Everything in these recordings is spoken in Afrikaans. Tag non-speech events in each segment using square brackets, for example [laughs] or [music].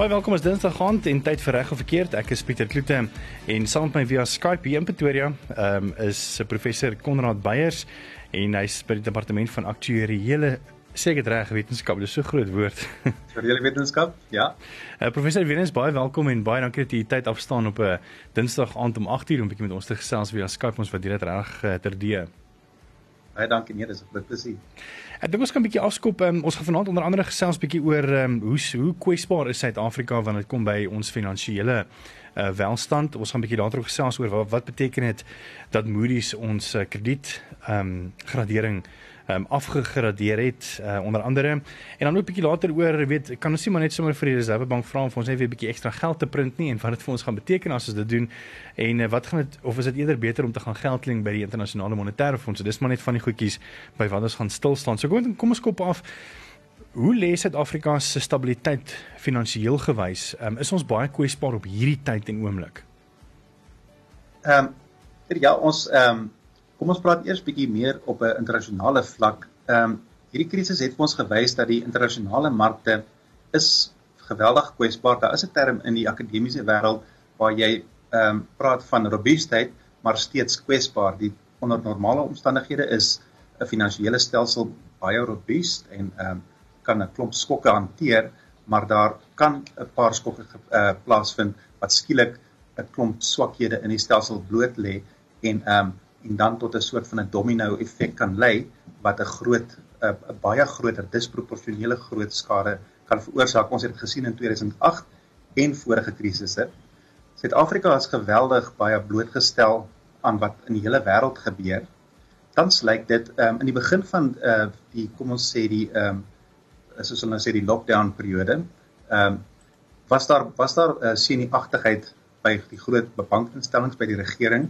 Baie welkom as Dinsdag aand en tyd vir reg of verkeerd. Ek is Pieter Kloete en saam met my via Skype hier in Pretoria, ehm um, is professor Konrad Beyers en hy's by die departement van aktuariële seker reg wetenskap. Dis so groot woord. [laughs] Aktuariële wetenskap? Ja. Uh, professor Venus, baie welkom en baie dankie dat jy tyd afstaan op 'n Dinsdag aand om 8:00 om 'n bietjie met ons te gesels via Skype. Ons waardeer dit reg uh, terdee. Baie dankie nee, dis 'n plesier. Ek dink ons kan 'n bietjie afskop. Um, ons gaan vanaand onder andere gesels bietjie oor um, hoe hoe kwesbaar is Suid-Afrika wanneer dit kom by ons finansiële uh, welstand. Ons gaan 'n bietjie later ook gesels oor wat, wat beteken dit dat Moody's ons uh, krediet ehm um, gradering um, afgegradeer het uh, onder andere. En dan ook 'n bietjie later oor weet kan ons nie maar net sommer vir die Reservebank vra om vir ons net weer 'n bietjie ekstra geld te print nie en wat dit vir ons gaan beteken as ons dit doen? En uh, wat gaan dit of is dit eerder beter om te gaan geld leen by die internasionale monetaire fonds dis maar net van die goedjies by wat ons gaan stil staan. So kom kom ons kop af. Hoe lê Suid-Afrika se stabiliteit finansiëel gewys? Um, is ons baie kwesbaar op hierdie tyd en oomblik? Ehm um, ja, ons ehm Kom ons praat eers bietjie meer op 'n internasionale vlak. Ehm um, hierdie krisis het ons gewys dat die internasionale markte is geweldig kwesbaar. Daar is 'n term in die akademiese wêreld waar jy ehm um, praat van robuustheid, maar steeds kwesbaar. Die onder normale omstandighede is 'n finansiële stelsel baie robuust en ehm um, kan 'n klomp skokke hanteer, maar daar kan 'n paar skokke uh, plaasvind wat skielik 'n klomp swakhede in die stelsel bloot lê en ehm um, en dan tot 'n soort van 'n domino effek kan lei wat 'n groot 'n baie groter disproporsionele groot skade kan veroorsaak. Ons het gesien in 2008 en vorige krisisse. Suid-Afrika is geweldig baie blootgestel aan wat in die hele wêreld gebeur. Tans lyk dit um, in die begin van uh, die kom ons sê die ehm um, soos hulle nou sê die lockdown periode, ehm um, was daar was daar uh, senuagtigheid by die groot bankinstellings by die regering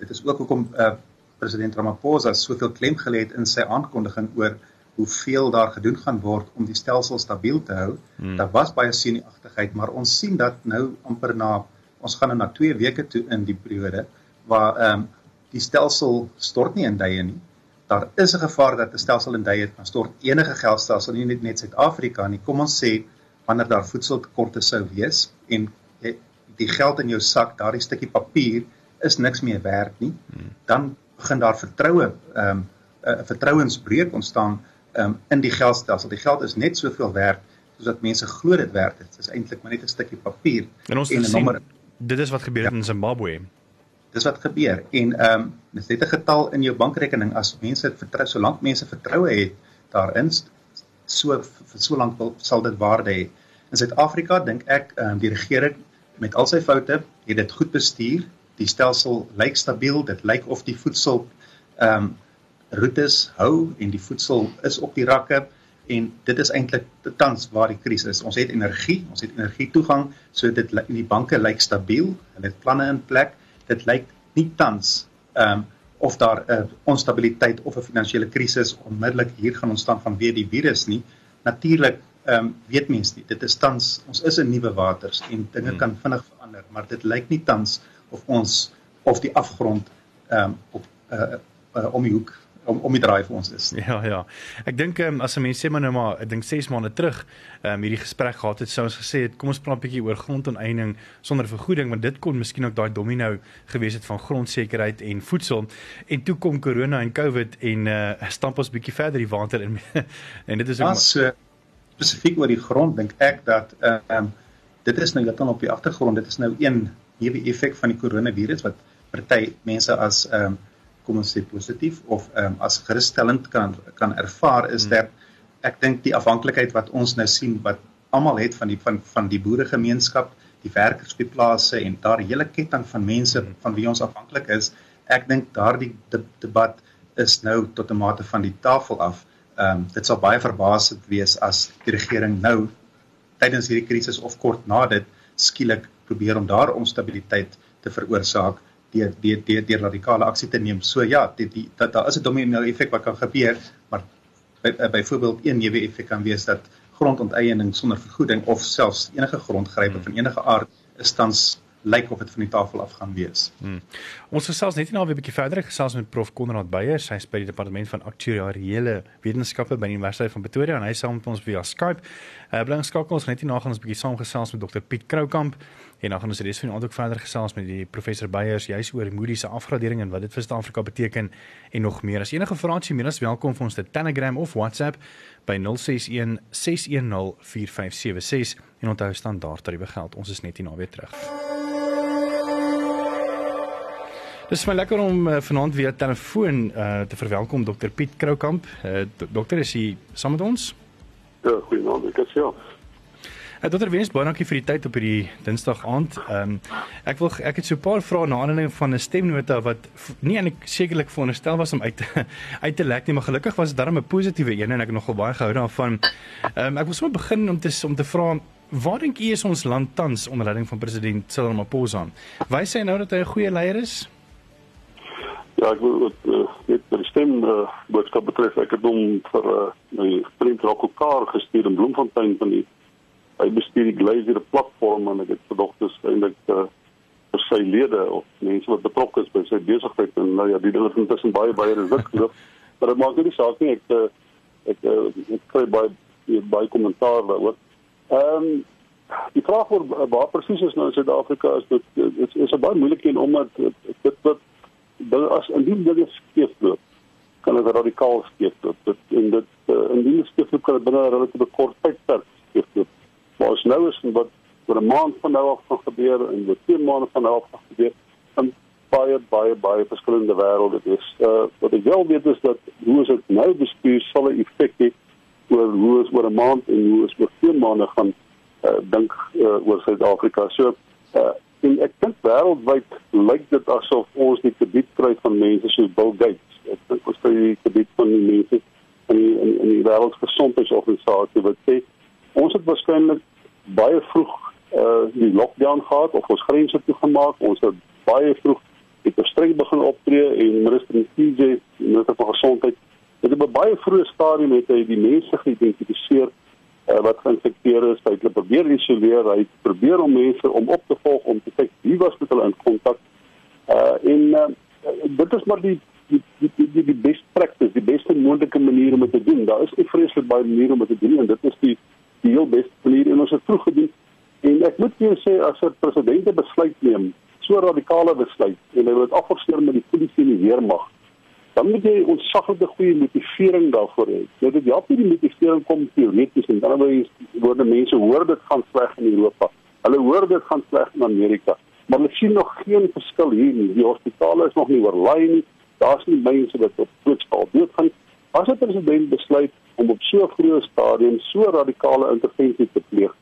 dit is ook hoekom uh, president Ramaphosa soveel klem gelê het in sy aankondiging oor hoeveel daar gedoen gaan word om die stelsel stabiel te hou. Hmm. Daar was baie senuagtigheid, maar ons sien dat nou amper na ons gaan nou na 2 weke toe in die periode waar ehm um, die stelsel stort nie in duie nie. Daar is 'n gevaar dat 'n stelsel in duie kan stort. Enige geldstelsel, nie net net Suid-Afrika nie. Kom ons sê wanneer daar voedseltekorte sou wees en die geld in jou sak, daardie stukkie papier is niks meer werd nie, dan begin daar vertroue ehm um, 'n uh, vertrouensbreuk ontstaan ehm um, in die geldstelsel. Die geld is net soveel werd soos wat mense glo dit werd. Dit is eintlik maar net 'n stukkie papier en, en 'n nommer. Dit is wat gebeur ja. in Zimbabwe. Dis wat gebeur en ehm um, dis net 'n getal in jou bankrekening as mense vertrou solank mense vertroue het daarin so vir so lank sal dit waarde hê. In Suid-Afrika dink ek ehm um, die regering met al sy foute het dit goed bestuur die stelsel lyk stabiel, dit lyk of die voedsel ehm um, roetes hou en die voedsel is op die rakke en dit is eintlik tans waar die krisis is. Ons het energie, ons het energie toegang, so dit in die banke lyk stabiel, hulle het planne in plek. Dit lyk nie tans ehm um, of daar 'n uh, onstabiliteit of 'n finansiële krisis onmiddellik hier gaan ontstaan vanweë die virus nie. Natuurlik ehm um, weet mense nie. Dit is tans ons is in nuwe waters en dinge hmm. kan vinnig verander, maar dit lyk nie tans of ons of die afgrond ehm um, op uh, uh, om die hoek om om die draai vir ons is. Ja ja. Ek dink um, as 'n mens sê maar nou maar ek dink 6 maande terug ehm um, hierdie gesprek gehad het sou ons gesê het kom ons praat 'n bietjie oor grondonteiening sonder vergoeding want dit kon miskien ook daai domino gewees het van grondsekerheid en voedsel en toe kom corona en covid en uh stamp ons bietjie verder die water in [laughs] en dit is ook so spesifiek oor die grond dink ek dat ehm um, dit is nou heeltemal op die agtergrond dit is nou een newe effek van die koronavirus wat party mense as ehm um, kom ons sê positief of ehm um, as gerusstellend kan kan ervaar is hmm. dat ek dink die afhanklikheid wat ons nou sien wat almal het van die van van die boeregemeenskap, die werkers op die plase en daar hele ketting van mense hmm. van wie ons afhanklik is, ek dink daardie debat is nou tot 'n mate van die tafel af. Ehm um, dit sal baie verbaasend wees as die regering nou tydens hierdie krisis of kort na dit skielik probeer om daar onstabiliteit te veroorsaak deur deur deur, deur radikale aksie te neem. So ja, dit die dat daar is 'n domino effek wat kan gebeur, maar byvoorbeeld by een newe effek kan wees dat grondonteiening sonder vergoeding of selfs enige grondgrype van enige aard is tans lyk of dit van die tafel af gaan wees. Hmm. Ons gesels net nou weer 'n bietjie verder gesels met prof Konrad Beyer, hy is by die departement van aktuariële wetenskappe by die Universiteit van Pretoria en hy saam met ons via Skype. Uh, bly geskakel ons net hier na gaan ons 'n bietjie saam gesels met Dr Piet Kroukamp en dan gaan ons die res van die aand ook verder gesels met die professor Beyers juis oor Moody's se afgradering en wat dit vir Suid-Afrika beteken en nog meer. As enige vrae het, meer as welkom vir ons te Telegram of WhatsApp by 061 610 4576 en onthou standaard tariewe geld. Ons is net hier na weer terug. Dit is my lekker om uh, vanaand via telefoon uh, te verwelkom Dr Piet Kroukamp. Uh, dokter is hier saam met ons. Ja, goeienaand, ek is ja. Uh, Dr Wens, baie dankie vir die tyd op hierdie Dinsdag aand. Ehm um, ek wil ek het so 'n paar vrae na aanleiding van 'n stemnota wat nie eintlik sekerlik veronderstel was om uit te, [laughs] uit te lek nie, maar gelukkig was dit darem 'n positiewe een en ek het nogal baie gehou daarvan. Ehm um, ek wil sommer begin om te om te vra Waar dink u is ons land tans onder leiding van president Cyril Ramaphosa? Wys hy nou dat hy 'n goeie leier is? Ja, ek wil net uh, net die stem uh, boodskap betref ek het hom vir uh, my vriend Rockokaar gestuur in Bloemfontein van die hy bestuur die Glazier platform en ek het gedogtes eintlik uh, vir sy lede of mense wat betrokke is by sy besigheid en nou ja, die dinge is intussen baie baie resik genoeg. [laughs] maar dit maak nie die saak nie ek uh, ek uh, ek kry baie baie kommentaar daaroor. Ehm um, die vraag oor waar presies is nou in Suid-Afrika is dit is, is 'n baie moeilike een omdat dit wat dit as indien dit skeef loop kan dit radikaal skeef loop dit en dit uh, indien dit skeef loop kan dit binne 'n relatiewe kort tydperk skeef loop maar as nou is wat oor 'n maand van nou af gaan gebeur en oor 2 maande van nou af gaan gebeur in baie baie baie verskillende wêrelde is uh, wat ek wel weet is dat hoe is dit nou bestuur sal 'n effek hê oor hoe is oor 'n maand en hoe is oor 2 maande gaan uh, dink uh, oor Suid-Afrika so uh, en ek dink wêreldwyd lyk dit asof ons die krediet kry van mense soos Bill Gates. Ek dink ons kry die krediet van die mense in die in, in die wêreldgesondheidsorganisasie wat sê ons het waarskynlik baie vroeg uh die lockdown gehad of ons grense toegemaak. Ons het baie vroeg het streng begin optree en minister TJ, minister van gesondheid, het op 'n baie vroeë stadium het hy die mense geïdentifiseer uh, wat geïnfekteer is, hy het probeer isoleer, hy het probeer om mense om op te volg om te kyk wie was met hulle in kontak. Uh en uh, dit is maar die die die die, die, die best practice, die beste moontlike manier om dit te doen. Daar is nie vreeslik baie maniere om dit te doen en dit is die die heel beste manier en ons het vroeg gedoen. En ek moet vir jou sê as 'n president 'n besluit neem, so radikale besluit en hy word afgesteur met die polisie en die weermag dan moet jy ontsaglike goeie motivering daarvoor hê. Nou dit help nie die motivering kom teoreties en dan word die mense hoor dit gaan sleg in Europa. Hulle hoor dit gaan sleg in Amerika, maar hulle sien nog geen verskil hier nie. Die hospitale is nog nie oorlaai nie. Daar's nie mense wat op doodskaal doodgaan. As 'n president besluit om op so 'n vroeë stadium so radikale intervensie te pleeg,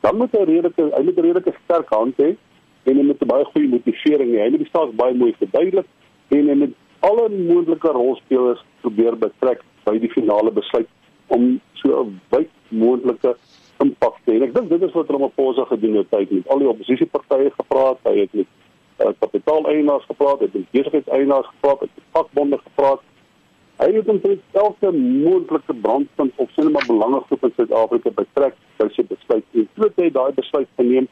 dan moet hy redelike hy moet redelike sterk hand hê en hy moet baie goeie motivering hê. Hy moet die saak baie mooi verduidelik en hy moet alle moontlike rolspelers probeer betrek by die finale besluit om so 'n wyd moontlike impak te hê. Ek dink dit is wat Ramaphosa gedoen het. Hy het met al die oppositiepartye gepraat, hy het met uh, kapitaaleienaars gepraat, hy het met besigheidseienaars gepraat, hy het met vakbonde gepraat. Hy het omtrent elke moontlike brandpunt of sinema belangegroep in Suid-Afrika betrek by sy besluit. En toe hy daai besluit geneem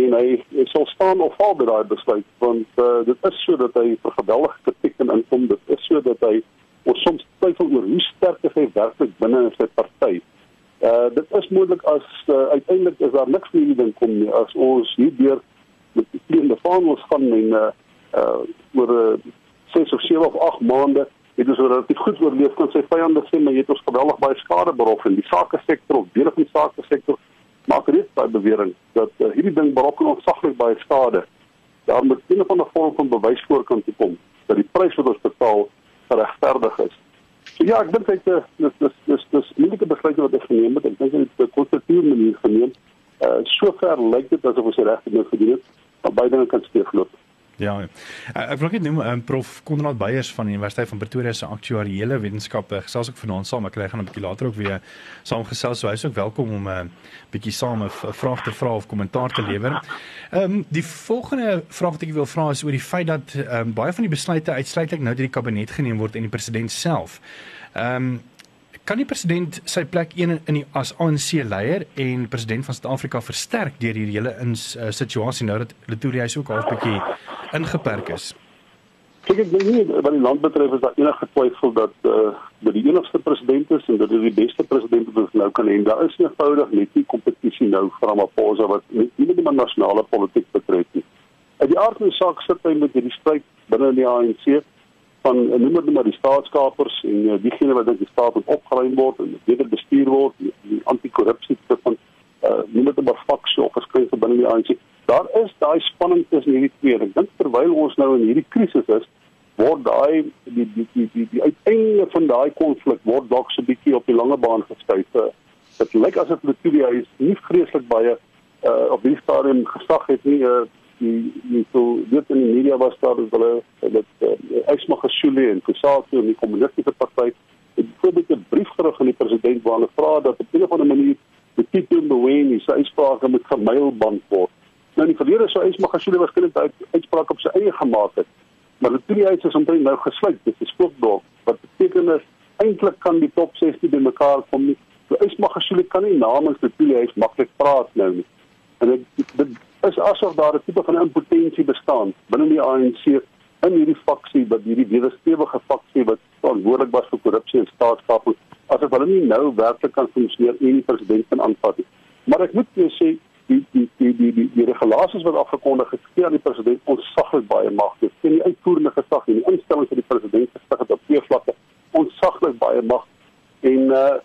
en hy, hy sal staan of val by daai besluit want uh, dit is so dat hy vir geweldige kritiek en inkom dit is so dat hy ons soms twyfel oor hoe sterk hy werklik binne in sy party. Uh dit is moontlik as uh, uiteindelik is daar niks meer ding kom nie as ons hier deur met die kleine vaandels gaan en uh uh oor uh, 6 of 7 of 8 maande het ons relatief goed oorleef kan sy vyande sê maar jy het ons geweldig baie skade berof in die sake sektor of deel van die sake sektor maak reeds daai bewering dat uh, hierdie ding berokken ontsaglik baie skade. Daar moet 'n of ander vorm van bewys voorkant toe kom dat die prys wat ons betaal geregverdig is. So ja, ek dink dit is dis dis dis dis moeilike besluite wat geneem het. Ek dink dit is 'n konstruktiewe manier geneem. Uh sover lyk dit asof ons die regte ding gedoen het, maar baie dinge kan skeefloop. Ja. Eh, ek wil net noem um, prof Konrad Beyers van die Universiteit van Pretoria se aktuariële wetenskappe gesels ook vanaand saam. Ek kry gaan 'n bietjie later ook weer saam gesels. So hy's ook welkom om 'n uh, bietjie saam 'n vraag te vra of kommentaar te lewer. Ehm um, die volgende vraag wat ek wil vra is oor die feit dat ehm um, baie van die besluite uitsluitlik nou deur die kabinet geneem word en die president self. Ehm um, kan die president sy plek een in die as ANC leier en president van Suid-Afrika versterk deur hierdie hele in uh, situasie nou dat Letoile hy's ook half bietjie ingeperk is? Kyk ek dink nie wat die land betref is daar enige twyfel dat eh uh, dat die enigste president is en dat dit die beste president wat ons nou kan hê. Daar is eenvoudig net nie kompetisie nou vir Ramaphosa wat nie net die nasionale politiek betref nie. Uit die aard van die saak sit hy met hierdie stryd binne die ANC van eh, noem dit maar die staatskapers en uh, diegene wat dink die staat moet opgeruim word en beter bestuur word die, die anti-korrupsie van uh, noem dit maar faksie of verskeie binne die ANC daar is daai spanning tussen hierdie twee ek dink terwyl ons nou in hierdie krisis is word daai die die die die, die uiteinde van daai konflik word dalk so bietjie op die lange baan geskuif. Dit lyk asof hy is nie vreeslik baie uh, op die stadium gesag het nie uh, die die so dit in die media was daar dat hulle dat Ysma Gesule en Kusatu en die kommunistiese party het byvoorbeeld 'n brief gerig aan die president waar hulle vra dat op 'n of ander manier die Tito Mboweni se uitsprake moet gemailband word. Nou in die verlede sou Ysma Gesule waarskynlik daai uitspraak op sy eie gemaak het. Maar dit toe hy is omtrent nou gesluit, dit is spookdorp wat beteken is eintlik kan die top 16 bymekaar kom nie. So Ysma Gesule kan nie namens die Tuli maklik praat nou nie. En dit is asof daar 'n tipe van impotensie bestaan binne die ANC in hierdie faksie wat hierdie wederstewige faksie wat verantwoordelik was vir korrupsie en staatskaping asof hulle nie nou werklik kan funksioneer en die president kan aanvat nie. Maar ek moet jou sê die die die die die, die regulasies wat afgekondig is gee aan die president ontsaglik baie mag. Dit sien die uitvoerende gesag en die instellings van die president gestig het op twee vlakke ontsaglik baie mag en uh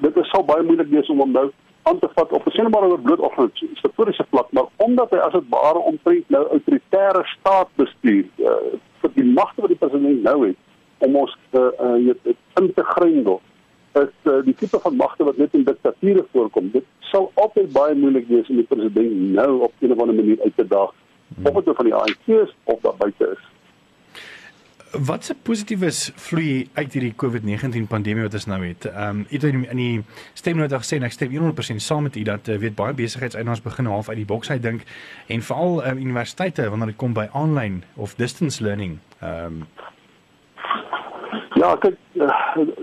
dit is sal baie moeilik wees om hom nou aan te vat op 'n sienbare bloot of 'n historiese vlak, maar omdat hy as dit ware omtrent nou autoritaire staat bestuur, uh, vir die magte wat die president nou het om ons te uh, in te grendel, is uh, die tipe van magte wat net in diktature voorkom. Dit sal altyd baie moeilik wees om die president nou op 'n of ander manier uit te daag, of dit nou van die ANC is of daar buite is. Wat se positiefes vloei uit hierdie COVID-19 pandemie wat ons nou het? Ehm um, het in, in die stemnota gesê en ek stem 100% saam met u dat uh, weet baie besigheidseienaars begin half uit die boks uit dink en veral uh, universiteite wanneer dit kom by online of distance learning. Ehm um, Ja, kyk, uh,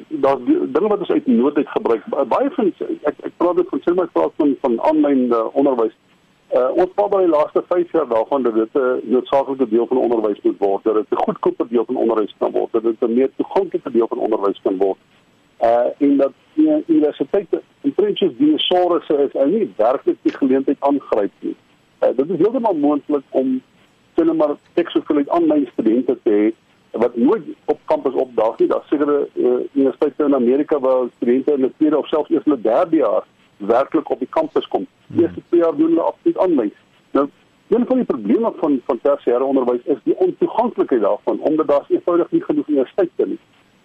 daar dinge wat ons uit nood uit gebruik. Baie van ek ek praat van sê maar praat van van online uh, onderwys. Uh, ons oor die laaste 5 jaar daarvan dat dit 'n uh, noodsaaklike deel van onderwys moet word, dat dit 'n goedkoper deel van onderwys kan word, dat dit 'n meer toeganklike deel van onderwys kan word. Uh en dat die universiteite en prentjies dinosourusse is en nie werklik die geleentheid aangryp nie. Uh, dit is heeltemal moontlik om sien maar ek sou vir aanlyn studente te hê wat nooit op kampus opdaag nie. Daar sekere uh, universiteite in Amerika waar studente in die tweede of selfs eers in die derde jaar werklik op die kampus kom. Die eerste twee jaar doen hulle absoluut aanlyn. Nou, een van die probleme van van tersiêre onderwys is die ontoeganklikheid daarvan omdat daar eenvoudig nie genoeg universiteite nie.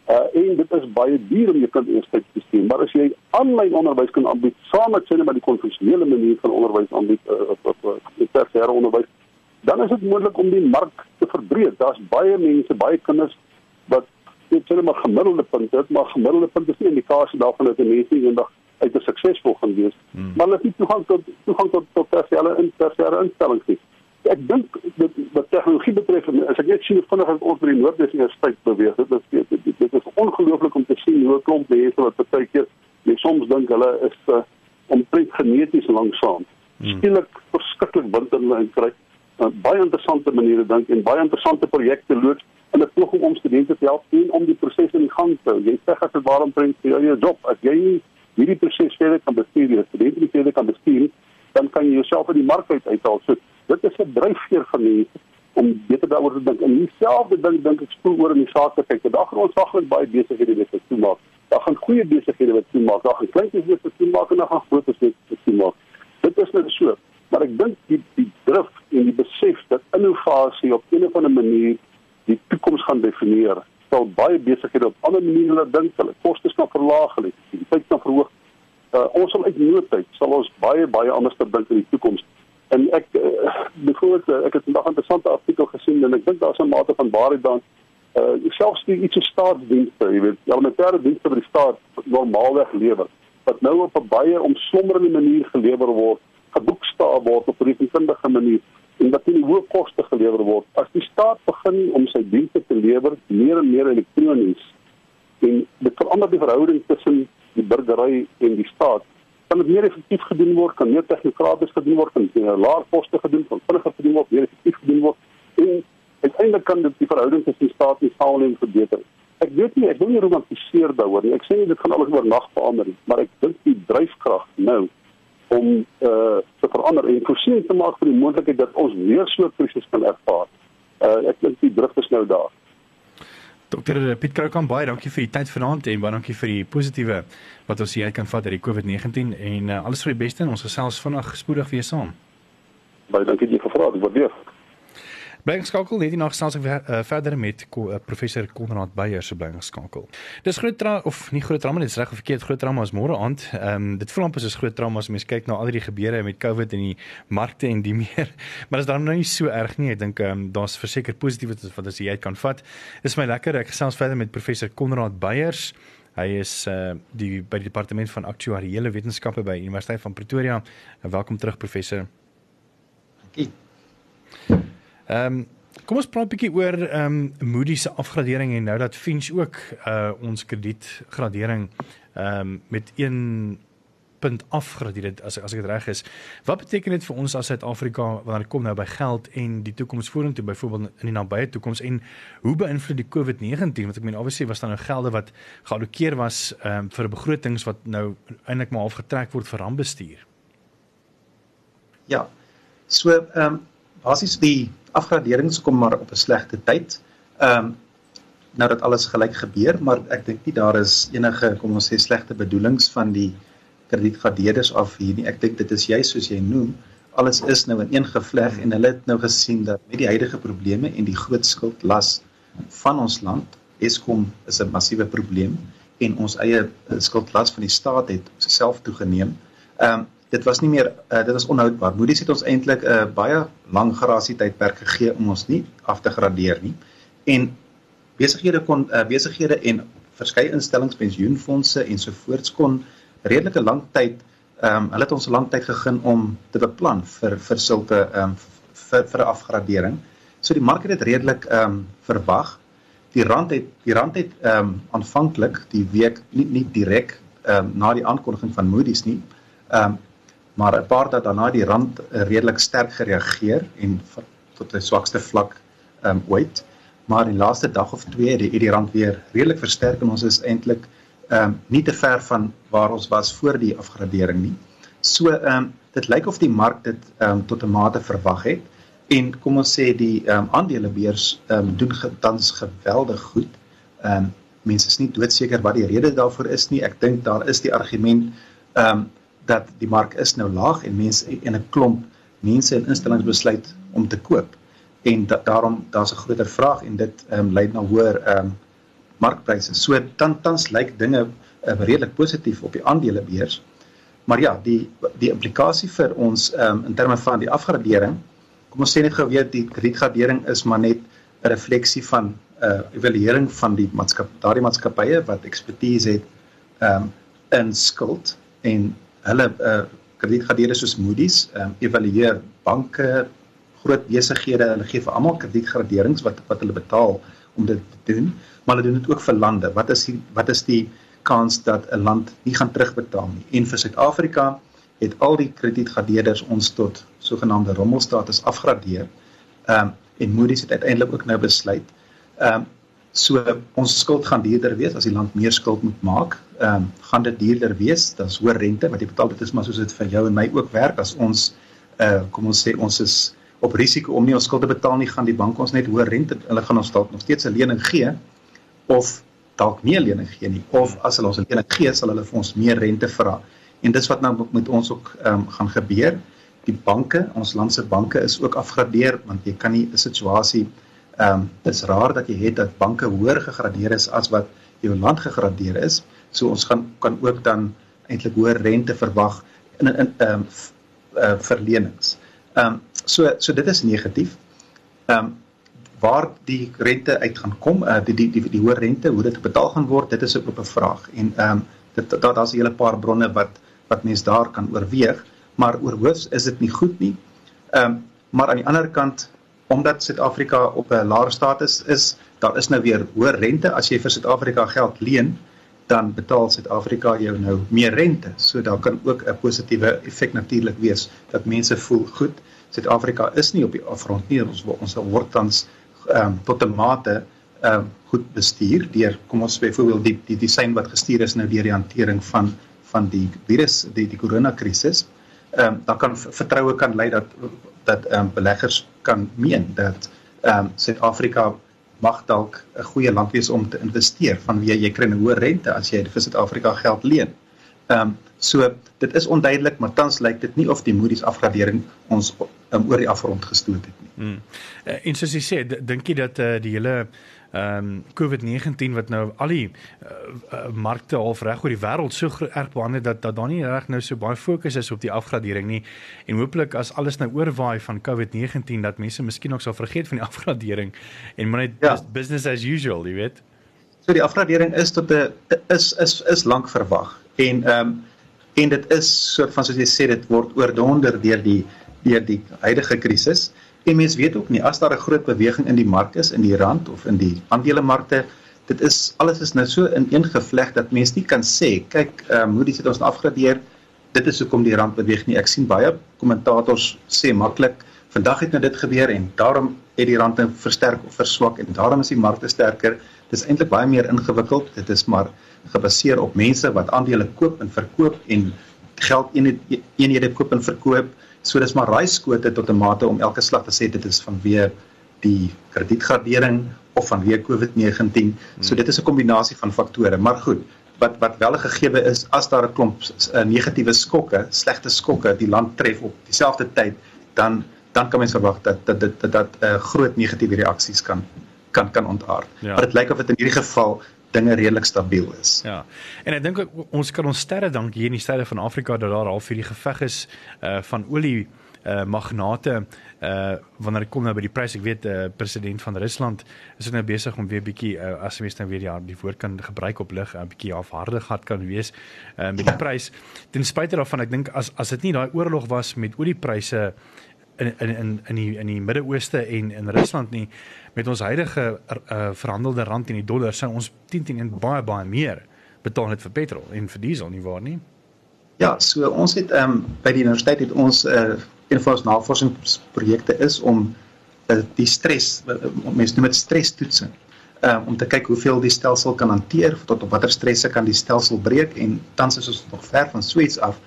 Uh en dit is baie duur om jou kind eers te stuur, maar as jy aanlyn onderwys kan aanbied saam met sien met die konvensionele manier van onderwys aanbied uh, op op op tersiêre onderwys, dan is dit moontlik om die mark te verbreek. Daar's baie mense, baie kinders wat net sê maar gemiddelde punte maar gemiddelde punte is nie 'n indikasie daarvan dat 'n mens eendag uit 'n suksesvol gaan wees. Hmm. Maar hulle het nie toegang tot toegang tot tot tersiêre tersiêre instellings nie. Ek dink dit wat tegnologie betref, as ek net sien hoe vinnig ons by die Noordwes Universiteit beweeg, dit is dit, dit, dit is ongelooflik om te sien hoe 'n klomp mense wat baie keer jy soms dink hulle is uh, omtrent geneties langsaam. Hmm. Skielik verskriklik wind in hulle kry. Uh, baie interessante maniere dink en baie interessante projekte loods en 'n poging om studente te help en om die proses in gang te hou. Jy sê as dit waarom bring jy jou job as jy nie hierdie proses verder kan bestuur, die studente verder kan bestuur, dan kan jy jouself uit die mark uit uithaal. So dit is 'n dryfveer van mense om beter daaroor te dink. En dieselfde ding dink ek spoel oor in die saak te kyk. Daar gaan ons saglik baie besighede wat toe maak. Daar gaan goeie besighede wat toe maak. Daar gaan kleintjies wat toe maak en dan gaan grootes wat toe maak. Dit is net so. Maar ek dink die die drif en die besef dat innovasie op 'n of ander manier die toekoms gaan definieer sal baie besighede op ander maniere dink hulle kostes kan verlaag hulle efektiwiteit kan verhoog. Uh, ons sal uit noodtyd sal ons baie baie anders dink in die toekoms. En ek uh, byvoorbeeld uh, ek het vandag 'n interessante artikel gesien en ek dink daar's 'n mate van waarheid dan uh selfs die iets staatsdienste, jy weet, elementêre dienste wat die staat normaalweg lewer wat nou op 'n baie omslommerende manier gelewer word, geboekstaaf word op 'n rekenkundige manier en wat teen hoë koste gelewer word. As die staat begin om sy dienste te lewer meer en meer elektronies, en dit verander die verhouding tussen die burgery en die staat kan dit meer effektief gedoen word, kan meer tegnokraties gedoen word, kan meer laer koste gedoen word, vinniger gedoen word, meer effektief gedoen word en uiteindelik kan dit die verhouding tussen die staat en samelewing verbeter. Ek weet nie, ek wil nie romantiseer daaroor nie. Ek sê nie dit gaan alles oornag verander nie, maar ek dink die dryfkrag nou om uh te verander en voorsien te maak vir die moontlikheid dat ons weer so 'n krisis kan ervaar. Uh ek dink die druk is nou daar. Dokter Piet Kroukamp baie dankie vir die tyd vanaand en baie dankie vir die positiewe wat ons hier kan vat uit die COVID-19 en uh, alles vir die beste en ons gesels vinnig spoedig weer saam. Baie dankie vir die vraag. Ek waardeer. Bly geskakel net hierna gesels ek uh, verder met uh, professor Konrad Beyer se bly geskakel. Dis groot trauma of nie groot trauma nie, dis reg of verkeerd groot trauma is môre aand. Ehm um, dit voel amper soos groot trauma as mens kyk na al die gebeure met COVID en die markte en die [laughs] meer. Maar dit is dan nou nie so erg nie. Ek dink ehm um, daar's verseker positief wat wat as jy uit kan vat. Dis my lekker. Ek gesels verder met professor Konrad Beyers. Hy is uh die by die departement van aktuariële wetenskappe by Universiteit van Pretoria. Welkom terug professor. Dankie. Ehm um, kom ons praat 'n bietjie oor ehm um, Moody's se afgradering en nou dat Fitch ook uh ons kredietgradering ehm um, met 1 punt afgradeer het as as ek dit reg is. Wat beteken dit vir ons as Suid-Afrika wanneer dit kom nou by geld en die toekoms vorentoe byvoorbeeld in die nabye toekoms en hoe beïnvloed die COVID-19 want ek meen obviously was daar nou gelde wat geallokeer was ehm um, vir begrotings wat nou eintlik maar half getrek word vir rampbestuur. Ja. So ehm um, basies die afgraderings kom maar op 'n slegte tyd. Ehm um, nou dat alles gelyk gebeur, maar ek dink nie daar is enige kom ons sê slegte bedoelings van die kredietgradeerders af hier nie. Ek dink dit is juist soos jy noem, alles is nou in een gevleg en hulle het nou gesien dat met die huidige probleme en die groot skuldlas van ons land, Eskom is 'n massiewe probleem en ons eie eh, skuldlas van die staat het self toegeneem. Ehm um, dit was nie meer uh, dit was onhoudbaar. Moody's het ons eintlik 'n uh, baie lang garasie tydperk gegee om ons nie af te gradeer nie. En besighede kon uh, besighede en verskeie instellings, pensioenfonde ensovoorts kon redelike lank tyd ehm um, hulle het ons lank tyd gegee om te beplan vir vir sulke ehm um, vir vir 'n afgradering. So die mark het dit redelik ehm um, verwag. Die rand het die rand het ehm um, aanvanklik die week nie nie direk ehm um, na die aankondiging van Moody's nie ehm um, maar 'n paar dae daarna die rand uh, redelik sterk gereageer en tot 'n swakste vlak ehm um, ooit. Maar die laaste dag of twee het die, die rand weer redelik versterk en ons is eintlik ehm um, nie te ver van waar ons was voor die afgradering nie. So ehm um, dit lyk of die mark dit ehm um, tot 'n mate verwag het en kom ons sê die ehm um, aandelebeurs ehm um, doen tans geweldig goed. Ehm um, mense is nie doodseker wat die rede daarvoor is nie. Ek dink daar is die argument ehm um, dat die mark is nou laag en mense en 'n klomp mense en instellings besluit om te koop en da daarom daar's 'n groter vraag en dit ehm um, lei na hoër ehm um, markpryse. So dan tans lyk dinge uh, redelik positief op die aandelebeurs. Maar ja, die die implikasie vir ons ehm um, in terme van die afgradering, kom ons sê net gou weer die kredietgradering is maar net 'n refleksie van 'n uh, evaluering van die maatskap daardie maatskappye wat ekspertise het ehm um, in skuld en hulle uh, kredietgradeerders soos Moody's um, evalueer banke, groot besighede, hulle gee vir almal kredietgraderings wat wat hulle betaal om dit te doen, maar hulle doen dit ook vir lande. Wat is die wat is die kans dat 'n land nie gaan terugbetaal nie? En vir Suid-Afrika het al die kredietgradeerders ons tot sogenaamde rommelstatus afgradeer. Ehm um, en Moody's het uiteindelik ook nou besluit ehm um, So ons skuld gaan duurder wees as die land meer skuld moet maak. Ehm um, gaan dit duurder wees, dan's hoër rente wat jy betaal dit is maar soos dit vir jou en my ook werk as ons uh kom ons sê ons is op risiko om nie ons skulde betaal nie, gaan die bank ons net hoër rente. Hulle gaan ons dalk nog steeds 'n lening gee of dalk nie 'n lening gee nie of as hulle ons 'n lening gee, sal hulle vir ons meer rente vra. En dis wat nou met ons ook ehm um, gaan gebeur. Die banke, ons land se banke is ook afgradeer want jy kan nie 'n situasie Ehm um, dis raar dat jy het dat banke hoër gegradeer is as wat jou land gegradeer is. So ons gaan kan ook dan eintlik hoër rente verwag in in ehm um, uh, verlenings. Ehm um, so so dit is negatief. Ehm um, waar die rente uit gaan kom, uh, die die die die hoë rente, hoe dit betaal gaan word, dit is 'n oop vraag. En ehm um, dit daar daar's 'n hele paar bronne wat wat mense daar kan oorweeg, maar oorhoofs is dit nie goed nie. Ehm um, maar aan die ander kant omdat Suid-Afrika op 'n laer status is, daar is nou weer hoër rente as jy vir Suid-Afrika geld leen dan betaal Suid-Afrika jou nou meer rente. So daar kan ook 'n positiewe effek natuurlik wees dat mense voel goed. Suid-Afrika is nie op die afgrond nie. Ons ons word tans ehm um, tot 'n mate ehm um, goed bestuur deur kom ons byvoorbeeld die die design wat gestuur is nou deur die hantering van van die virus, die die koronakrisis. Ehm um, daar kan vertroue kan lei dat dat ehm um, beleggers kan meen dat ehm um, Suid-Afrika mag dalk 'n goeie land wees om te investeer vanweë jy kry 'n hoë rente as jy vir Suid-Afrika geld leen. Ehm um, so dit is onduidelik, maar tans lyk dit nie of die Moody's afgradering ons um, oor die afgrond gestoot het nie. Hmm. Uh, en soos jy sê, dink jy dat uh, die hele ehm um, COVID-19 wat nou al die uh, uh, markte al reg oor die wêreld so erg behandel dat dat daar nie reg nou so baie fokus is op die afgradering nie en hooplik as alles nou oorwaai van COVID-19 dat mense miskien ook sal vergeet van die [laughs] afgradering en maar net ja. business as usual, jy weet. So die afgradering is tot 'n is is is lank verwag en ehm um, en dit is soort van soos jy sê dit word oordonder deur die deur die huidige krisis. En mense weet ook nie as daar 'n groot beweging in die mark is in die rand of in die aandelemarkte, dit is alles is nou so ineengevleg dat mense nie kan sê, kyk, ehm um, hoe dit ons afgradeer. Dit is hoekom die rand beweeg nie. Ek sien baie kommentators sê maklik, vandag het nou dit gebeur en daarom het die rand nou versterk of verswak en daarom is die markte sterker. Dit is eintlik baie meer ingewikkeld. Dit is maar gebaseer op mense wat aandele koop en verkoop en geld eenhede koop en verkoop So dis maar raaiskote tot 'n mate om elke slag te sê dit is vanweë die kredietgradering of vanweë COVID-19. So dit is 'n kombinasie van faktore, maar goed. Wat wat wel 'n gegewe is as daar 'n klomp uh, negatiewe skokke, slegte skokke die land tref op dieselfde tyd, dan dan kan mens verwag dat dat dit dat 'n uh, groot negatiewe reaksies kan kan kan ontaard. Ja. Maar dit lyk of dit in hierdie geval dinge redelik stabiel is. Ja. En ek dink ons kan ons sterre dank hier in die sterre van Afrika dat daar al vir die geveg is uh van olie uh magnate uh wanneer kom nou by die prys ek weet uh president van Rusland is nou besig om weer bietjie uh, as mens nou weer ja die woord kan gebruik op lig 'n uh, bietjie afhardig gehad kan wees uh met die prys ten spyte daarvan ek dink as as dit nie daai oorlog was met oliepryse in in in in die in die Midde-Ooste en in Rusland nie met ons huidige uh, verhandelde rand en die dollar sou ons 10 teen 1 baie baie meer betaal net vir petrol en vir diesel nie waar nie. Ja, so ons het ehm um, by die universiteit het ons 'n uh, een van ons navorsingsprojekte is om uh, die stres uh, mense noem dit stresstoetsing um, om te kyk hoeveel die stelsel kan hanteer tot op watter stresse kan die stelsel breek en tans is ons nog ver van Sweets af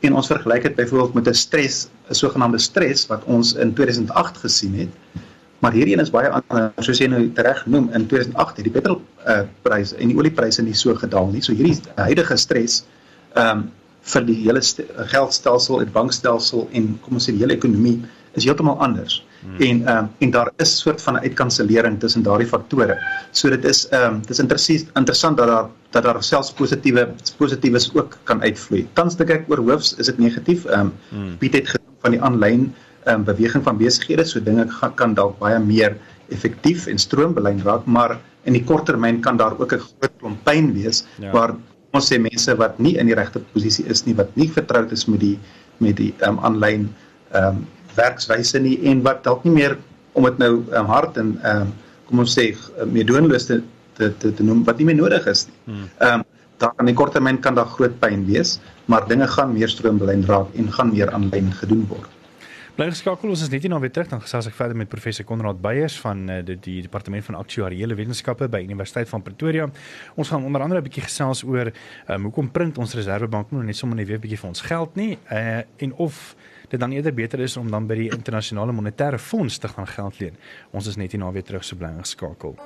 en ons vergelyk dit byvoorbeeld met 'n stres 'n sogenaamde stres wat ons in 2008 gesien het Maar hierdie een is baie anders, soos jy nou reg noem, in 2008 het die petrolpryse uh, en die oliepryse nie so gedaal nie. So hierdie huidige stres ehm um, vir die hele geldstelsel en bankstelsel en kom ons sê die hele ekonomie is heeltemal anders. Hmm. En ehm um, en daar is soort van 'n uitkansellering tussen daardie faktore. So dit is ehm um, dit is interessant interessant dat daar dat daar selfs positiewe positiewes ook kan uitvloei. Tans dink ek oor hoofs is dit negatief. Ehm um, hmm. Piet het genoem van die aanlyn um, beweging van besighede so dinge gaan kan dalk baie meer effektief en stroombelyn raak maar in die kort termyn kan daar ook 'n groot klomp pyn wees ja. waar ons sê mense wat nie in die regte posisie is nie wat nie vertroud is met die met die um, aanlyn ehm um, werkswyse nie en wat dalk nie meer om dit nou um, hard en um, kom ons sê meedoenloos te, te te te noem wat nie meer nodig is nie. Hmm. Ehm um, daar in die kort termyn kan daar groot pyn wees, maar dinge gaan meer stroombelyn raak en gaan meer aanlyn gedoen word. Bly geskakel, ons is net hier nou weer terug dan gesels ek verder met professor Konrad Beyers van uh, die, die departement van aktuariële wetenskappe by Universiteit van Pretoria. Ons gaan onder andere 'n bietjie gesels oor um, hoekom print ons Reserwebank nou net sommer net weer 'n bietjie vir ons geld nie uh, en of dit dan eerder beter is om dan by die internasionale monetaire fonds te gaan geld leen. Ons is net hier nou weer terug so bly geskakel.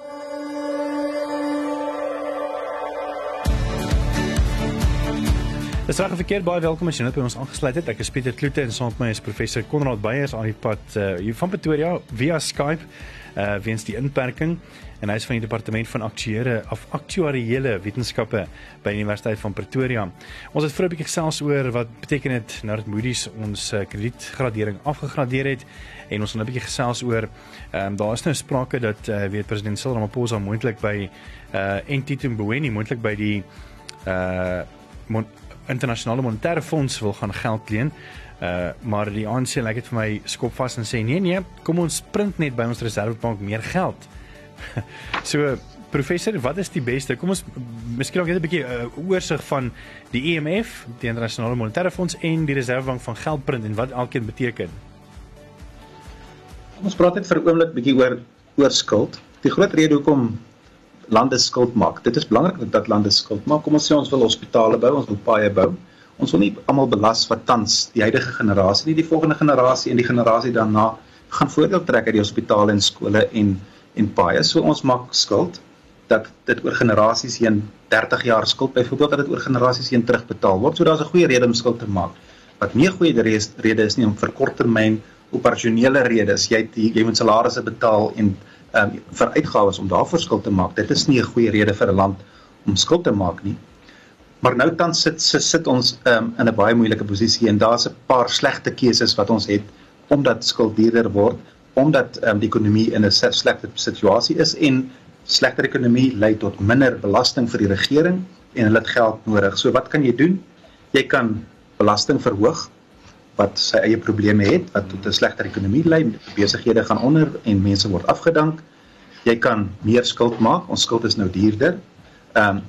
Dis reg verkeerd baie welkom as jy net by ons aangesluit het. Ek is Pieter Kloete en saam met my is professor Konrad Beyers aan die pad uh, hier van Pretoria via Skype uh weens die inperking en hy is van die departement van aktuëre of aktuariële wetenskappe by die Universiteit van Pretoria. Ons het vroeër 'n bietjie gesels oor wat beteken dit nou dat Moody's ons uh, kredietgradering afgegradeer het en ons het 'n bietjie gesels oor ehm um, daar is nou sprake dat uh, weet president Cyril Ramaphosa moontlik by uh Entity Mboweni moontlik by die uh internasionale monetaire fonds wil gaan geld leen. Uh maar die ANC lyk dit vir my skop vas en sê nee nee, kom ons print net by ons reservebank meer geld. [laughs] so professor, wat is die beste? Kom ons miskien ook net 'n bietjie uh, oorsig van die IMF, die internasionale monetaire fonds en die reservebank van geldprint en wat elkeen beteken. Ons praat net vir 'n oomblik bietjie oor oor skuld. Die groot rede hoekom lande skuld maak. Dit is belangrik dat lande skuld maak. Kom ons sê ons wil hospitale bou, ons wil paaie bou. Ons wil nie almal belas wat tans die huidige generasie nie, die volgende generasie en die generasie daarna gaan voordeel trek uit die hospitale en skole en en paaie. So ons maak skuld dat dit oor generasies heen 30 jaar skuld byvoorbeeld dat dit oor generasies heen terugbetaal word. So daar's 'n goeie rede om skuld te maak. Wat nie 'n goeie rede is nie om vir korttermyn operasionele redes, jy jy moet salarisse betaal en um, vir uitgawes om daarvoor skuld te maak. Dit is nie 'n goeie rede vir 'n land om skuld te maak nie. Maar nou tans sit sit ons um, in 'n baie moeilike posisie en daar's 'n paar slegte keuses wat ons het omdat skuld duurder word, omdat um, die ekonomie in 'n slegte situasie is en slegter ekonomie lei tot minder belasting vir die regering en hulle het geld nodig. So wat kan jy doen? Jy kan belasting verhoog wat sy eie probleme het wat tot 'n slegter ekonomie lei, besighede gaan onder en mense word afgedank. Jy kan meer skuld maak. Ons skuld is nou duurder. Ehm um,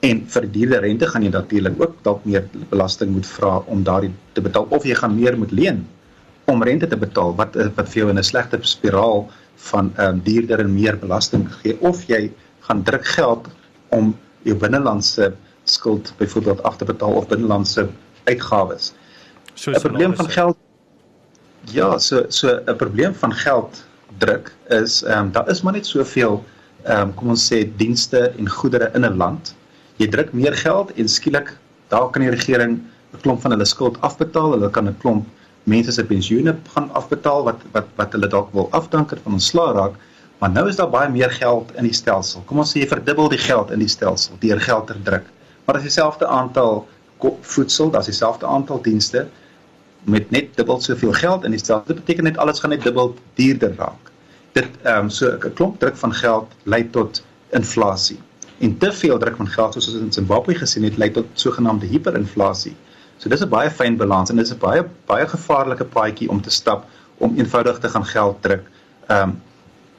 en vir duurder rente gaan jy natuurlik ook dalk meer belasting moet vra om daardie te betaal of jy gaan meer moet leen om rente te betaal wat wat vir jou in 'n slegte spiraal van ehm um, duurder en meer belasting gee of jy gaan druk geld om jou binnelandse skuld byvoorbeeld af te betaal of binnelandse uitgawes. 'n probleem van geld Ja, so so 'n probleem van geld druk is ehm um, daar is maar net soveel ehm um, kom ons sê dienste en goedere in 'n land. Jy druk meer geld en skielik daar kan die regering 'n klomp van hulle skuld afbetaal. Hulle kan 'n klomp mense se pensioene gaan afbetaal wat wat wat hulle dalk wil afdanker van ontslaa raak. Maar nou is daar baie meer geld in die stelsel. Kom ons sê jy verdubbel die geld in die stelsel deur geld te druk. Maar as dieselfde aantal voedsel, daar's dieselfde aantal dienste, met net dubbel soveel geld in die stel. Dit beteken net alles gaan net dubbel duurder raak. Dit ehm um, so 'n klomp druk van geld lei tot inflasie. En te veel druk van geld soos ons in Zimbabwe gesien het, lei tot sogenaamde hiperinflasie. So dis 'n baie fyn balans en dis 'n baie baie gevaarlike paadjie om te stap om eenvoudig te gaan geld druk. Ehm um,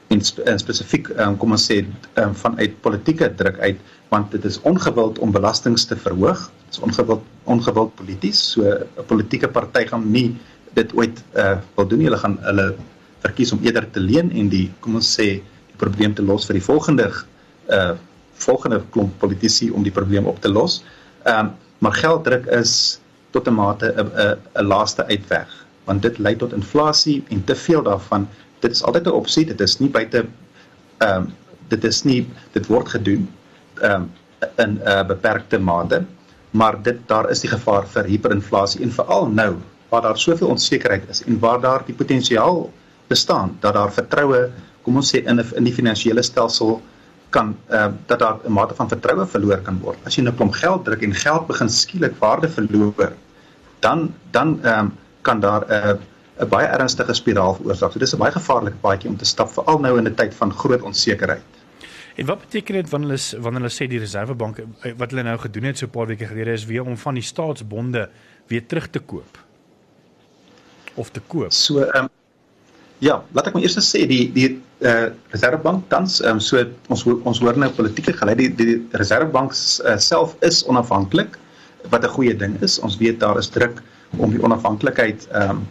en, spe, en spesifiek um, kom ons sê um, vanuit politieke druk uit want dit is ongewild om belastings te verhoog. Is ongewild ongewild polities. So 'n politieke party gaan nie dit ooit uh wil doen nie. Hulle gaan hulle verkies om eerder te leen en die kom ons sê die probleem te los vir die volgende uh volgende klomp politici om die probleem op te los. Ehm um, maar gelddruk is tot 'n mate 'n 'n laaste uitweg want dit lei tot inflasie en te veel daarvan dit is altyd 'n opsie dit is nie buite ehm um, dit is nie dit word gedoen ehm um, in 'n uh, beperkte mate maar dit daar is die gevaar vir hiperinflasie en veral nou waar daar soveel onsekerheid is en waar daar die potensiaal bestaan dat daar vertroue kom ons sê in in die finansiële stelsel kan uh, dat daar 'n mate van vertroue verloor kan word as jy nou klomp geld druk en geld begin skielik waarde verloor dan dan ehm um, kan daar 'n uh, 'n baie ernstige spiraal veroorsaak. So dis 'n baie gevaarlike paadjie om te stap veral nou in 'n tyd van groot onsekerheid. En wat beteken dit wanneer hulle wanneer hulle sê die Reservebank eh, wat hulle nou gedoen het so 'n paar weke gelede is weer om van die staatsbonde weer terug te koop of te koop. So ehm um, ja, laat ek maar eers sê die die eh uh, Reservebank tans ehm um, so ons ons hoor nou politieke gelei die die Reservebank uh, self is onafhanklik wat 'n goeie ding is. Ons weet daar is druk om die onafhanklikheid ehm um,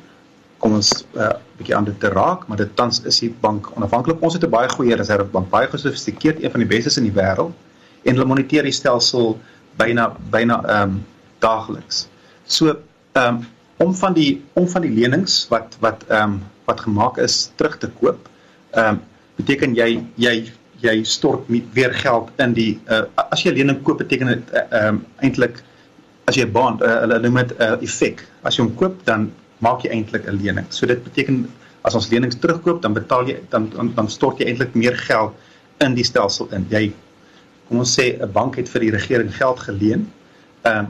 kom ons 'n uh, bietjie aan dit te raak, maar dit tans is die bank onafhanklik. Ons het 'n baie goeie reservebank, baie gesofistikeerd, een van die bestes in die wêreld en hulle moniteer die stelsel byna byna ehm um, daagliks. So ehm um, om van die om van die lenings wat wat ehm um, wat gemaak is terug te koop, ehm um, beteken jy jy jy stort weer geld in die uh, as jy 'n lening koop beteken dit eh, ehm uh, um, eintlik as jy 'n bond uh, hulle noem dit 'n uh, effek. As jy hom koop dan maak jy eintlik 'n lening. So dit beteken as ons lenings terugkoop, dan betaal jy dan dan, dan stort jy eintlik meer geld in die stelsel in. Jy kom ons sê 'n bank het vir die regering geld geleen. Ehm uh,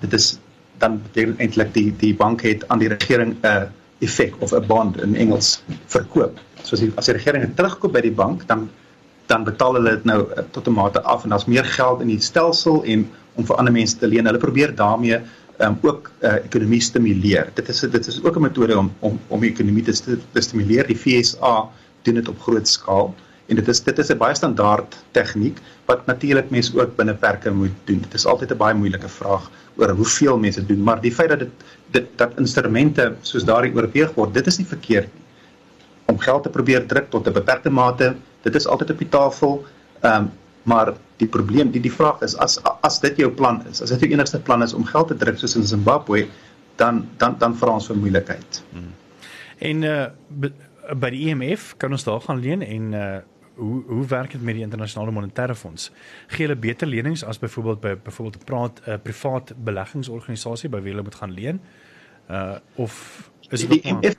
dit is dan beteken eintlik die die bank het aan die regering 'n uh, effek of 'n bond in Engels verkoop. So as die, as die regering dit terugkoop by die bank, dan dan betaal hulle dit nou uh, tot 'n mate af en daar's meer geld in die stelsel en om vir ander mense te leen. Hulle probeer daarmee um, ook uh, ekonomie stimuleer. Dit is dit is ook 'n metode om om om die ekonomie te, te stimuleer. Die FSA doen dit op groot skaal en dit is dit is 'n baie standaard tegniek wat natuurlik mense ook binne perke moet doen. Dit is altyd 'n baie moeilike vraag oor hoeveel mense doen, maar die feit dat dit dit dat instrumente soos daardie oorweeg word, dit is nie verkeerd nie. Om geld te probeer druk tot 'n beperkte mate, dit is altyd op die tafel. Ehm um, maar die probleem, die die vraag is as as dit jou plan is, as dit jou enigste plan is om geld te druk soos in Zimbabwe, dan dan dan vra ons vir moeilikheid. Hmm. En uh by die IMF kan ons daar gaan leen en uh hoe hoe werk dit met die internasionale monetaire fonds? Gee hulle beter lenings as byvoorbeeld by byvoorbeeld 'n praat 'n uh, privaat beleggingsorganisasie by wie hulle moet gaan leen? Uh of is dit die IMF?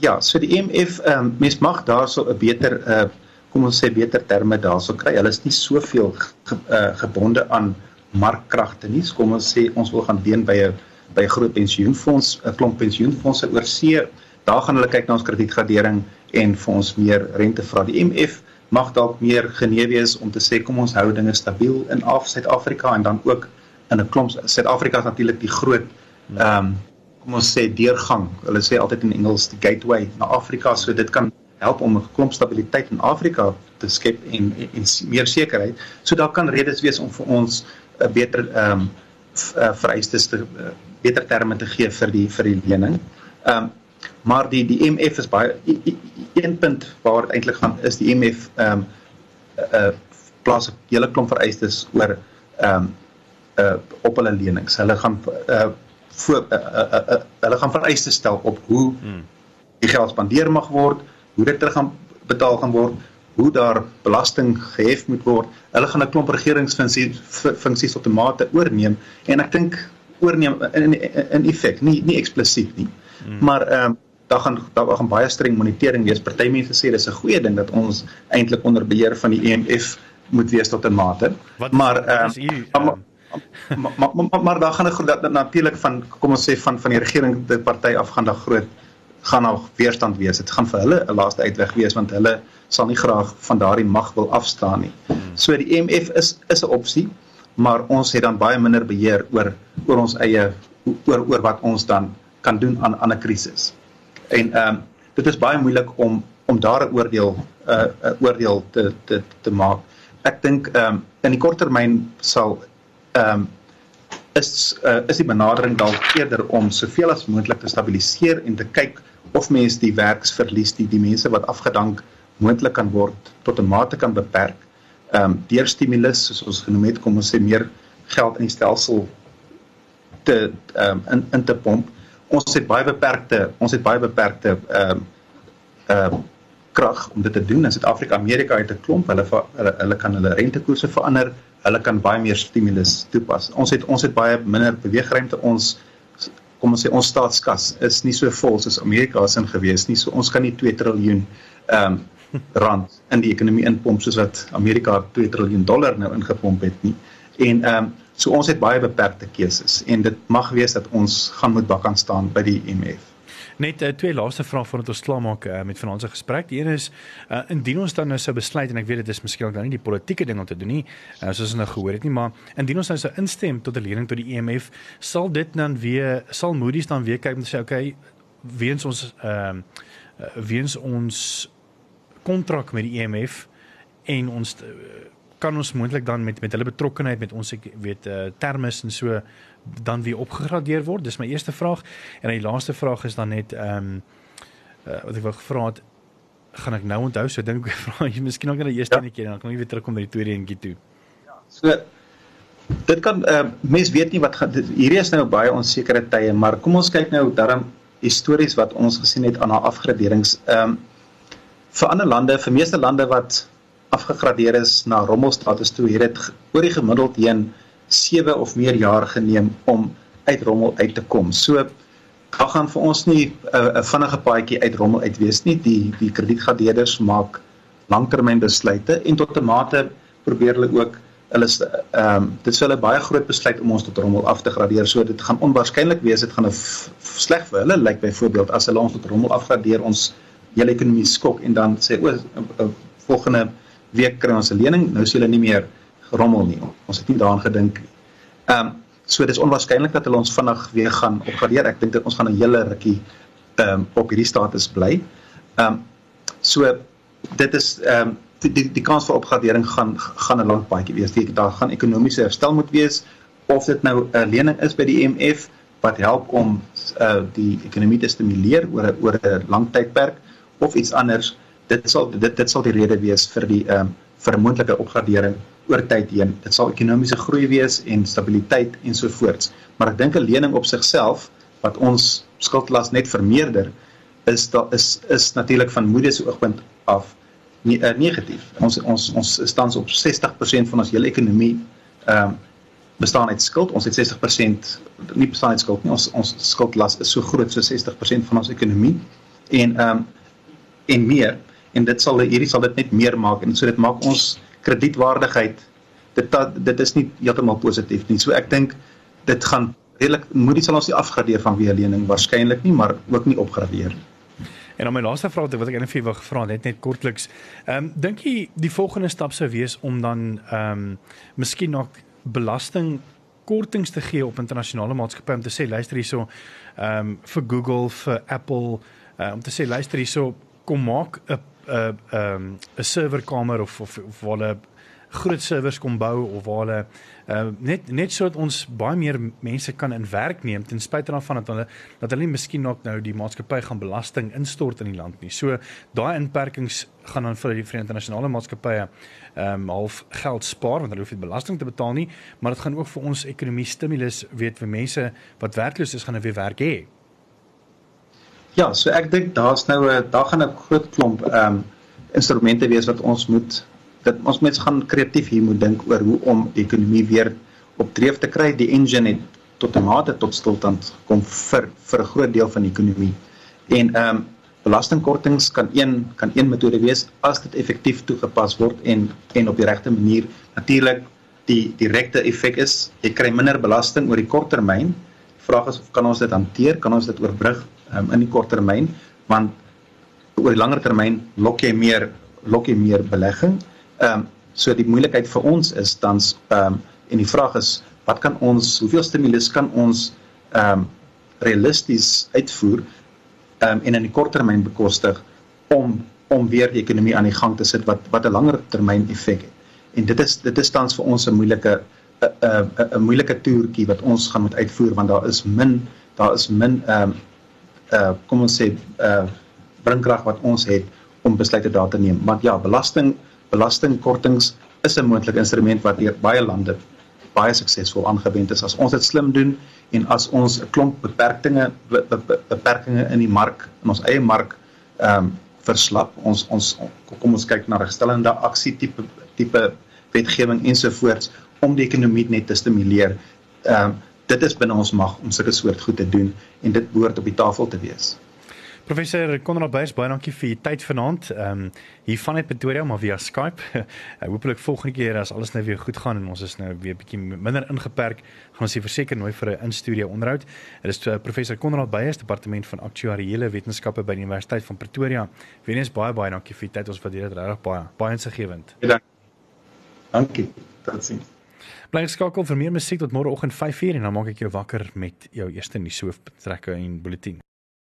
Ja, so die IMF ehm um, mens mag daarso 'n beter uh kom ons sê beter terme daarso kry. Hulle is nie soveel ge, uh, gebonde aan markkragte nie. Kom ons sê ons wil gaan leen by 'n by 'n groot pensioenfonds, 'n klomp pensioenfondse oor see. Daar gaan hulle kyk na ons kredietgradering en vir ons meer rente vra. Die IMF mag dalk meer genee wees om te sê kom ons hou dinge stabiel in af Suid-Afrika en dan ook in 'n klomp Suid-Afrika is natuurlik die groot ehm um, kom ons sê deurgang. Hulle sê altyd in Engels die gateway na Afrika, so dit kan help om 'n klomp stabiliteit in Afrika te skep en, en en meer sekerheid. So daar kan redes wees om vir ons 'n beter ehm um, vereistes te uh, beter terme te gee vir die vir die lening. Ehm um, maar die die MF is baie een punt waar dit eintlik gaan is die MF ehm um, 'n uh, plaas 'n hele klomp vereistes oor ehm um, uh op hulle lenings. Hulle gaan uh voor uh, uh, uh, hulle gaan vereistes stel op hoe hmm. die geld spandeer mag word, hoe dit terug gaan betaal gaan word, hoe daar belasting gehef moet word. Hulle gaan 'n klomp regeringsfunksies funksies op die mate oorneem en ek dink oorneem in in, in effek, nie nie eksplisiet nie. Hmm. Maar ehm um, daar gaan daar gaan baie streng monitering wees. Party mense sê dis 'n goeie ding dat ons eintlik onder beheer van die EMF moet wees tot 'n mate. Maar ehm um, maar, maar, maar maar daar gaan 'n natuurlik van kom ons sê van van die regering die party af gaan daar groot gaan nog weerstand wees. Dit gaan vir hulle 'n laaste uitweg wees want hulle sal nie graag van daardie mag wil afstaan nie. Hmm. So die EMF is is 'n opsie, maar ons het dan baie minder beheer oor oor ons eie oor oor wat ons dan kan doen aan aan 'n krisis. En ehm um, dit is baie moeilik om om daar 'n oordeel 'n uh, 'n oordeel te te te maak. Ek dink ehm um, in die korttermyn sal ehm um, is uh, is die benadering dalk eerder om soveel as moontlik te stabiliseer en te kyk of mense die werksverlies die die mense wat afgedank moontlik kan word tot 'n mate kan beperk. Ehm um, deur stimulus soos ons genoem het, kom ons sê meer geld in die stelsel te ehm um, in in te pomp ons het baie beperkte ons het baie beperkte ehm uh, ehm uh, krag om dit te doen. In Suid-Afrika, Amerika het 'n klomp, hulle hulle hulle kan hulle rentekoerse verander. Hulle kan baie meer stimulus toepas. Ons het ons het baie minder beweegruimte. Ons kom ons sê ons staatskas is nie so vol soos Amerika se in gewees nie. So ons kan nie 2 triljoen ehm um, rand in die ekonomie inpomp soos wat Amerika 2 triljoen dollar nou ingepomp het nie. En ehm um, So ons het baie beperkte keuses en dit mag wees dat ons gaan moet bak aan staan by die IMF. Net uh, twee laaste vrae voordat ons klaarmaak uh, met vanaand se gesprek. Die een is uh, indien ons dan nou sou besluit en ek weet dit is miskien ook dan nie die politieke ding om te doen nie, uh, soos ons nou gehoor het nie, maar indien ons nou sou instem tot 'n lening tot die IMF, sal dit dan weer sal Moody's dan weer kyk en sê okay, weens ons ehm uh, weens ons kontrak met die IMF en ons uh, kan ons moontlik dan met met hulle betrokkeheid met ons ek weet uh, termes en so dan weer opgegradeer word. Dis my eerste vraag. En die laaste vraag is dan net ehm um, uh, wat ek wou gevra het gaan ek nou onthou so dink ek [laughs] vra jy miskien ook net die eerste ja. keer en dan kan ek weer terugkom by die tweede enetjie toe. Ja. So dit kan uh, mens weet nie wat gaan hierdie is nou baie onsekere tye, maar kom ons kyk nou daarom histories wat ons gesien het aan haar afgraderings. Ehm um, vir ander lande, vir meeste lande wat afgegradeer is na rommelstatus toe, het dit oor die gemiddeld heen 7 of meer jaar geneem om uit rommel uit te kom. So daar gaan vir ons nie 'n uh, 'n vinnige paadjie uit rommel uit wees nie. Die die kredietgradeerders maak langtermynbesluite en tot 'n mate probeer hulle ook hulle ehm um, dit sou hulle baie groot besluit om ons tot rommel af te gradeer. So dit gaan onwaarskynlik wees dit gaan 'n sleg vir hulle lyk like byvoorbeeld as hulle ons tot rommel afgradeer ons hele ekonomie skok en dan sê o volgende week kry ons 'n lening, nou is hulle nie meer gerommel nie. Ons het nie daaraan gedink nie. Ehm um, so dis onwaarskynlik dat hulle ons vinnig weer gaan opgradeer. Ek dink dit ons gaan 'n hele rukkie ehm um, op hierdie status bly. Ehm um, so dit is ehm um, die die, die kans vir opgradering gaan gaan 'n lang paadjie wees. Die, daar gaan ekonomiese herstel moet wees of dit nou 'n lening is by die IMF wat help om uh die ekonomie te stimuleer oor 'n oor 'n lang tydperk of iets anders. Dit sal dit dit sal die rede wees vir die ehm um, vir 'n moontlike opgradering oor tyd heen. Dit sal ekonomiese groei wees en stabiliteit en so voort. Maar ek dink 'n lening op sigself wat ons skuldlas net vermeerder is daar is is natuurlik van Moody's se oogpunt af ne uh, negatief. Ons ons ons staan op 60% van ons hele ekonomie ehm um, bestaan uit skuld. Ons het 60% nie bestaan uit skuld nie. Ons ons skuldlas is so groot so 60% van ons ekonomie. En ehm um, en meer en dit sal hierdie sal dit net meer maak en so dit maak ons kredietwaardigheid dit dit is nie heeltemal positief nie. So ek dink dit gaan redelik moedig sal ons nie afgradeer van wie lening waarskynlik nie, maar ook nie opgradeer nie. En dan my laaste vraag wat ek net vir wou gevra net net kortliks. Ehm um, dink jy die volgende stap sou wees om dan ehm um, miskien nog belasting kortings te gee op internasionale maatskappye om te sê luister hierso ehm um, vir Google, vir Apple uh, om te sê luister hierso kom maak 'n 'n ehm 'n serverkamer of of, of waar hulle groot servers kom bou of waar hulle uh, net net sodat ons baie meer mense kan in werk neem ten spyte daarvan dat hulle dat hulle nie miskien nog nou die maatskappy gaan belasting instort in die land nie. So daai inperkings gaan dan vir die Verenigde Internasionale Maatskappye ehm um, half geld spaar want hulle hoef nie belasting te betaal nie, maar dit gaan ook vir ons ekonomie stimulus weet vir mense wat werkloos is gaan weer werk hê. Ja, so ek dink daar's nou 'n daar gaan 'n groot klomp ehm um, instrumente wees wat ons moet dat ons mense gaan kreatief hier moet dink oor hoe om die ekonomie weer op dreef te kry. Die engine het tot 'n mate tot stilstand gekom vir vir 'n groot deel van die ekonomie. En ehm um, belastingkortings kan een kan een metode wees as dit effektief toegepas word en en op die regte manier. Natuurlik die direkte effek is jy kry minder belasting oor die kort termyn. Vraag is of kan ons dit hanteer? Kan ons dit oorbrug um, in die kort termyn? Want oor die langer termyn lok jy meer lok jy meer belegging Ehm um, so die moeilikheid vir ons is dan ehm um, en die vraag is wat kan ons hoeveel stimulus kan ons ehm um, realisties uitvoer ehm um, en in die kort termyn bekostig om om weer die ekonomie aan die gang te sit wat wat 'n langer termyn effek het. En dit is dit is tans vir ons 'n moeilike 'n 'n 'n moeilike toertjie wat ons gaan moet uitvoer want daar is min daar is min ehm um, uh kom ons sê uh bringkrag wat ons het om besluite daar te neem. Want ja, belasting belastingkortings is 'n moontlike instrument wat deur baie lande baie suksesvol aangewend is as ons dit slim doen en as ons 'n klomp beperktinge be, be, be, beperkings in die mark in ons eie mark ehm um, verslap ons ons kom ons kyk na regstellende aksie tipe tipe wetgewing ensovoorts om die ekonomie net te stimuleer. Ehm um, dit is binne ons mag om sulke soort goed te doen en dit behoort op die tafel te wees. Professor Konrad Beyers, baie dankie vir u tyd vanaand. Ehm um, hier vanuit Pretoria maar via Skype. [laughs] Ek hooplik volgende keer as alles nou weer goed gaan en ons is nou weer bietjie minder ingeperk, gaan ons hier verseker nooi vir 'n in-studio onderhoud. Dit is uh, Professor Konrad Beyers, departement van aktuariële wetenskappe by die Universiteit van Pretoria. Weens baie baie dankie vir u tyd. Ons waardeer dit regtig baie. Baie insiggewend. Ja, dankie. Totsiens. Bly geskakel vir meer musiek tot môre oggend 5:00 en dan maak ek jou wakker met jou eerste nuushoof betrekke en bulletin.